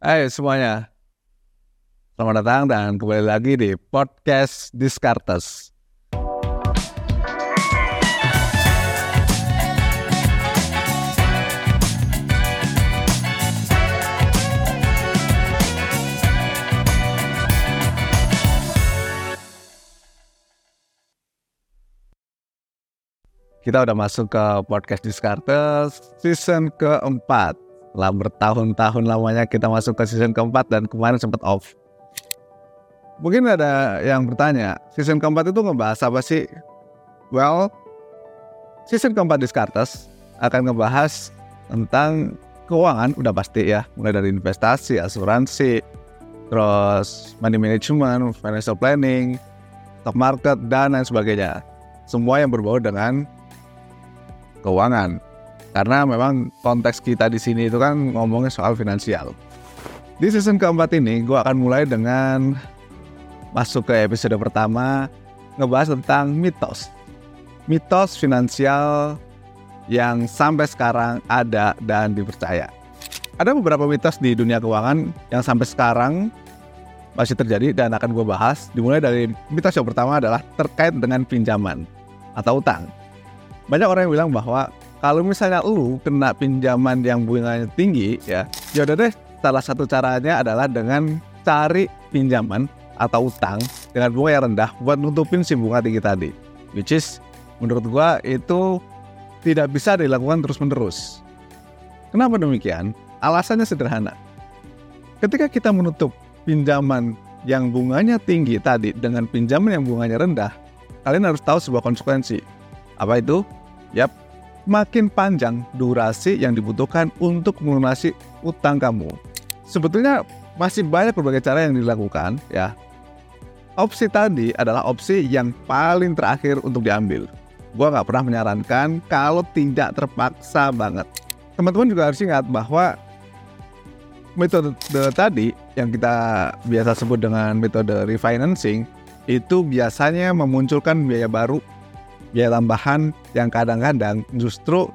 Hai semuanya, selamat datang dan kembali lagi di podcast Discartes. Kita udah masuk ke podcast Discartes season keempat. Setelah bertahun-tahun lamanya kita masuk ke season keempat dan kemarin sempat off. Mungkin ada yang bertanya, season keempat itu ngebahas apa sih? Well, season keempat Discartes akan ngebahas tentang keuangan udah pasti ya, mulai dari investasi, asuransi, terus money management, financial planning, stock market dan lain sebagainya. Semua yang berbau dengan keuangan. Karena memang konteks kita di sini itu kan ngomongnya soal finansial. Di season keempat ini, gue akan mulai dengan masuk ke episode pertama ngebahas tentang mitos. Mitos finansial yang sampai sekarang ada dan dipercaya. Ada beberapa mitos di dunia keuangan yang sampai sekarang masih terjadi dan akan gue bahas. Dimulai dari mitos yang pertama adalah terkait dengan pinjaman atau utang banyak orang yang bilang bahwa kalau misalnya lu kena pinjaman yang bunganya tinggi ya, ya udah deh salah satu caranya adalah dengan cari pinjaman atau utang dengan bunga yang rendah buat nutupin si bunga tinggi tadi. Which is menurut gua itu tidak bisa dilakukan terus-menerus. Kenapa demikian? Alasannya sederhana. Ketika kita menutup pinjaman yang bunganya tinggi tadi dengan pinjaman yang bunganya rendah, kalian harus tahu sebuah konsekuensi. Apa itu? Yap, makin panjang durasi yang dibutuhkan untuk melunasi utang kamu. Sebetulnya masih banyak berbagai cara yang dilakukan ya. Opsi tadi adalah opsi yang paling terakhir untuk diambil. Gua nggak pernah menyarankan kalau tidak terpaksa banget. Teman-teman juga harus ingat bahwa metode tadi yang kita biasa sebut dengan metode refinancing itu biasanya memunculkan biaya baru biaya tambahan yang kadang-kadang justru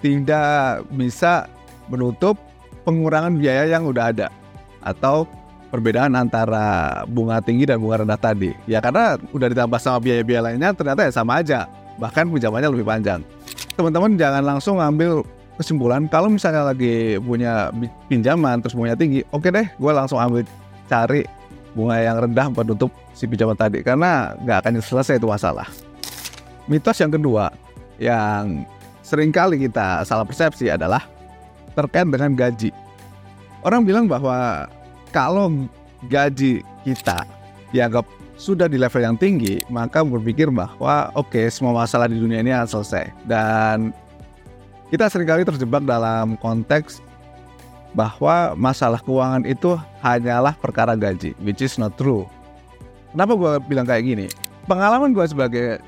tidak bisa menutup pengurangan biaya yang udah ada atau perbedaan antara bunga tinggi dan bunga rendah tadi. Ya karena udah ditambah sama biaya-biaya lainnya ternyata ya sama aja, bahkan pinjamannya lebih panjang. Teman-teman jangan langsung ngambil kesimpulan kalau misalnya lagi punya pinjaman terus bunganya tinggi, oke deh gue langsung ambil cari bunga yang rendah buat nutup si pinjaman tadi karena nggak akan selesai itu masalah mitos yang kedua yang sering kali kita salah persepsi adalah terkait dengan gaji. Orang bilang bahwa kalau gaji kita dianggap sudah di level yang tinggi, maka berpikir bahwa oke okay, semua masalah di dunia ini akan selesai. Dan kita sering kali terjebak dalam konteks bahwa masalah keuangan itu hanyalah perkara gaji, which is not true. Kenapa gue bilang kayak gini? Pengalaman gue sebagai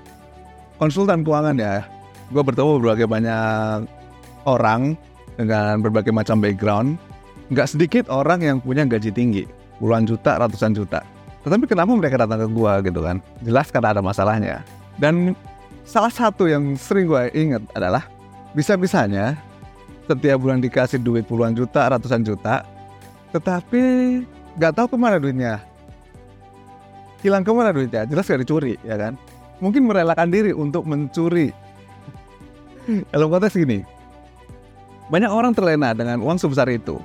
konsultan keuangan ya. Gue bertemu berbagai banyak orang dengan berbagai macam background. Nggak sedikit orang yang punya gaji tinggi, puluhan juta, ratusan juta. Tetapi kenapa mereka datang ke gue gitu kan? Jelas karena ada masalahnya. Dan salah satu yang sering gue ingat adalah bisa-bisanya setiap bulan dikasih duit puluhan juta, ratusan juta, tetapi nggak tahu ke mana duitnya. Hilang ke mana duitnya? Jelas gak dicuri, ya kan? Mungkin merelakan diri untuk mencuri. Dalam konteks gini, banyak orang terlena dengan uang sebesar itu.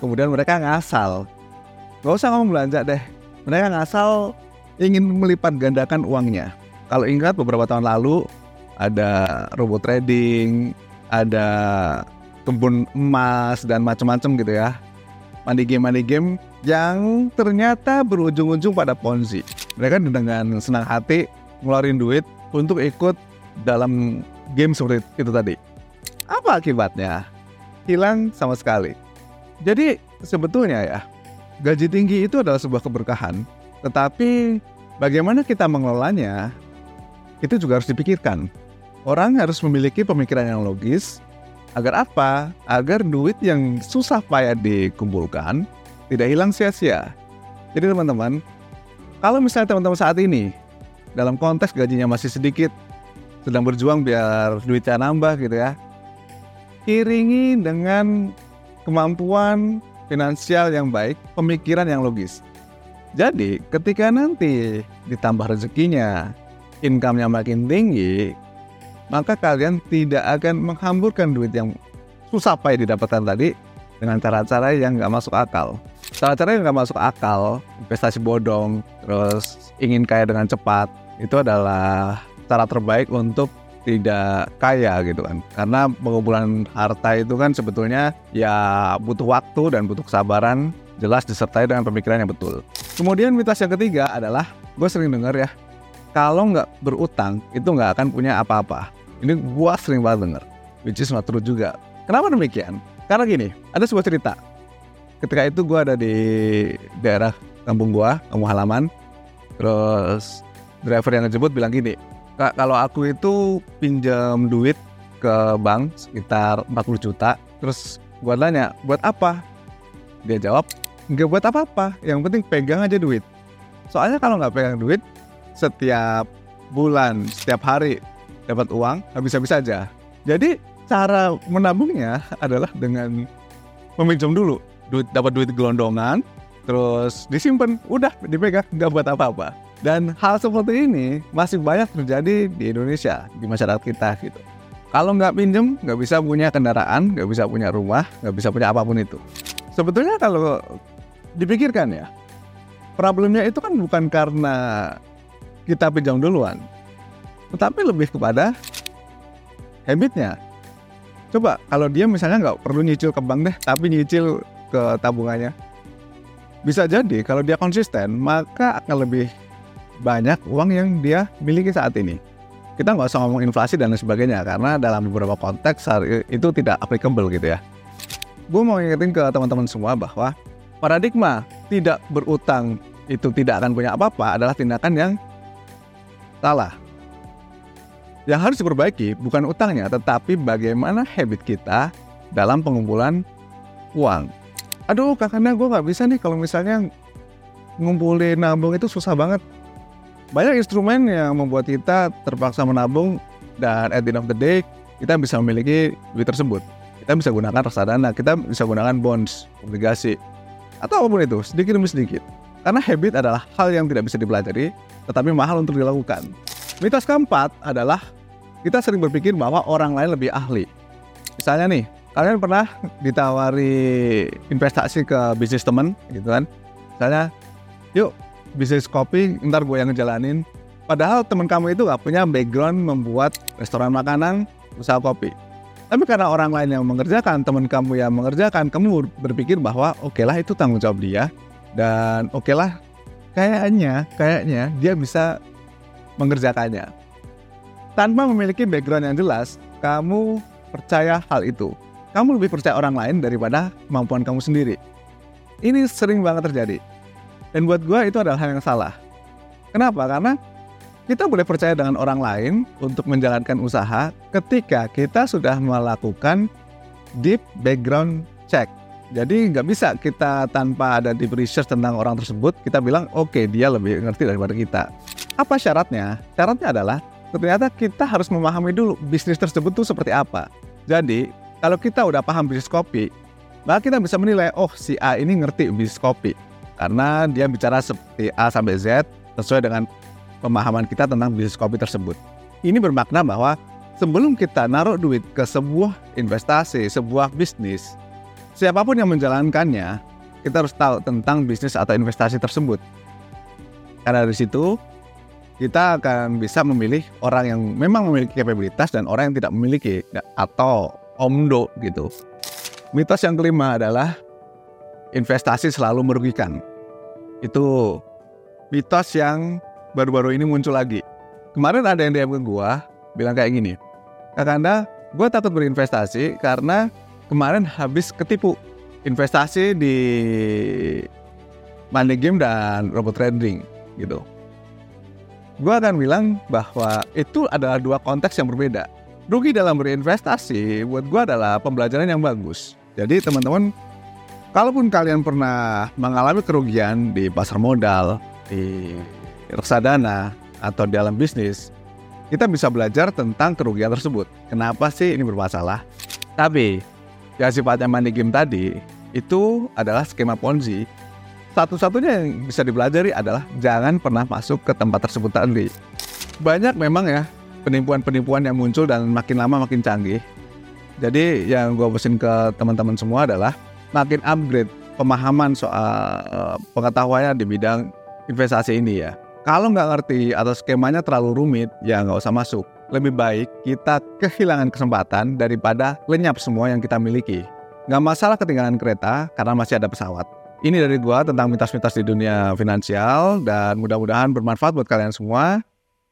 Kemudian mereka ngasal. Gak usah ngomong belanja deh. Mereka ngasal ingin melipat gandakan uangnya. Kalau ingat beberapa tahun lalu ada robot trading, ada kebun emas dan macam-macam gitu ya. Money game money game yang ternyata berujung-ujung pada ponzi. Mereka dengan senang hati ngeluarin duit untuk ikut dalam game seperti itu tadi. Apa akibatnya? Hilang sama sekali. Jadi sebetulnya ya, gaji tinggi itu adalah sebuah keberkahan, tetapi bagaimana kita mengelolanya itu juga harus dipikirkan. Orang harus memiliki pemikiran yang logis agar apa? Agar duit yang susah payah dikumpulkan tidak hilang sia-sia. Jadi teman-teman, kalau misalnya teman-teman saat ini dalam konteks gajinya masih sedikit sedang berjuang biar duitnya nambah gitu ya iringi dengan kemampuan finansial yang baik, pemikiran yang logis. Jadi, ketika nanti ditambah rezekinya, income-nya makin tinggi, maka kalian tidak akan menghamburkan duit yang susah payah didapatkan tadi dengan cara-cara yang nggak masuk akal. Cara-cara yang nggak masuk akal, investasi bodong, terus ingin kaya dengan cepat, itu adalah cara terbaik untuk tidak kaya gitu kan. Karena pengumpulan harta itu kan sebetulnya ya butuh waktu dan butuh kesabaran jelas disertai dengan pemikiran yang betul. Kemudian mitos yang ketiga adalah gue sering dengar ya kalau nggak berutang itu nggak akan punya apa-apa. Ini gue sering banget denger which is not true juga. Kenapa demikian? Karena gini ada sebuah cerita ketika itu gue ada di daerah kampung gue kampung halaman terus driver yang ngejemput bilang gini Kak, kalau aku itu pinjam duit ke bank sekitar 40 juta, terus gua tanya, buat apa? Dia jawab, nggak buat apa-apa, yang penting pegang aja duit. Soalnya kalau nggak pegang duit, setiap bulan, setiap hari dapat uang, habis-habis aja. Jadi cara menabungnya adalah dengan meminjam dulu, duit dapat duit gelondongan, terus disimpan, udah dipegang, nggak buat apa-apa. Dan hal seperti ini masih banyak terjadi di Indonesia, di masyarakat kita gitu. Kalau nggak pinjem, nggak bisa punya kendaraan, nggak bisa punya rumah, nggak bisa punya apa pun itu. Sebetulnya kalau dipikirkan ya, problemnya itu kan bukan karena kita pinjam duluan, tetapi lebih kepada habitnya. Coba kalau dia misalnya nggak perlu nyicil ke bank deh, tapi nyicil ke tabungannya. Bisa jadi kalau dia konsisten, maka akan lebih banyak uang yang dia miliki saat ini. Kita nggak usah ngomong inflasi dan sebagainya karena dalam beberapa konteks itu tidak applicable gitu ya. Gue mau ingetin ke teman-teman semua bahwa paradigma tidak berutang itu tidak akan punya apa-apa adalah tindakan yang salah. Yang harus diperbaiki bukan utangnya, tetapi bagaimana habit kita dalam pengumpulan uang. Aduh, kakaknya gue nggak bisa nih kalau misalnya ngumpulin nabung itu susah banget banyak instrumen yang membuat kita terpaksa menabung dan at the end of the day kita bisa memiliki duit tersebut. Kita bisa gunakan reksadana, kita bisa gunakan bonds, obligasi, atau apa pun itu, sedikit demi sedikit. Karena habit adalah hal yang tidak bisa dipelajari, tetapi mahal untuk dilakukan. Mitos keempat adalah kita sering berpikir bahwa orang lain lebih ahli. Misalnya nih, kalian pernah ditawari investasi ke bisnis teman, gitu kan? Misalnya, yuk bisnis kopi ntar gue yang ngejalanin. Padahal teman kamu itu gak punya background membuat restoran makanan usaha kopi. Tapi karena orang lain yang mengerjakan teman kamu yang mengerjakan kamu berpikir bahwa oke lah itu tanggung jawab dia. Dan oke lah kayaknya kayaknya dia bisa mengerjakannya. Tanpa memiliki background yang jelas kamu percaya hal itu kamu lebih percaya orang lain daripada kemampuan kamu sendiri ini sering banget terjadi dan buat gue itu adalah hal yang salah. Kenapa? Karena kita boleh percaya dengan orang lain untuk menjalankan usaha ketika kita sudah melakukan deep background check. Jadi nggak bisa kita tanpa ada deep research tentang orang tersebut, kita bilang oke okay, dia lebih ngerti daripada kita. Apa syaratnya? Syaratnya adalah ternyata kita harus memahami dulu bisnis tersebut tuh seperti apa. Jadi kalau kita udah paham bisnis kopi, maka kita bisa menilai, oh si A ini ngerti bisnis kopi karena dia bicara seperti A sampai Z sesuai dengan pemahaman kita tentang bisnis kopi tersebut. Ini bermakna bahwa sebelum kita naruh duit ke sebuah investasi, sebuah bisnis, siapa pun yang menjalankannya, kita harus tahu tentang bisnis atau investasi tersebut. Karena dari situ kita akan bisa memilih orang yang memang memiliki kapabilitas dan orang yang tidak memiliki atau omdo gitu. Mitos yang kelima adalah investasi selalu merugikan. Itu mitos yang baru-baru ini muncul lagi. Kemarin ada yang DM ke gue, bilang kayak gini, Kakanda, gue takut berinvestasi karena kemarin habis ketipu investasi di money game dan robot trading gitu. Gue akan bilang bahwa itu adalah dua konteks yang berbeda. Rugi dalam berinvestasi buat gue adalah pembelajaran yang bagus. Jadi teman-teman Kalaupun kalian pernah mengalami kerugian di pasar modal, di reksadana, atau di dalam bisnis, kita bisa belajar tentang kerugian tersebut. Kenapa sih ini bermasalah? Tapi, ya sifatnya money game tadi, itu adalah skema Ponzi. Satu-satunya yang bisa dipelajari adalah jangan pernah masuk ke tempat tersebut tadi. Banyak memang ya penipuan-penipuan yang muncul dan makin lama makin canggih. Jadi yang gue pesin ke teman-teman semua adalah makin upgrade pemahaman soal eh, pengetahuannya di bidang investasi ini ya. Kalau nggak ngerti atau skemanya terlalu rumit, ya nggak usah masuk. Lebih baik kita kehilangan kesempatan daripada lenyap semua yang kita miliki. Nggak masalah ketinggalan kereta karena masih ada pesawat. Ini dari gua tentang mitos-mitos di dunia finansial dan mudah-mudahan bermanfaat buat kalian semua.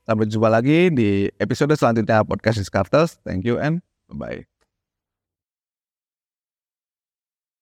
Sampai jumpa lagi di episode selanjutnya podcast Discartes. Thank you and bye-bye.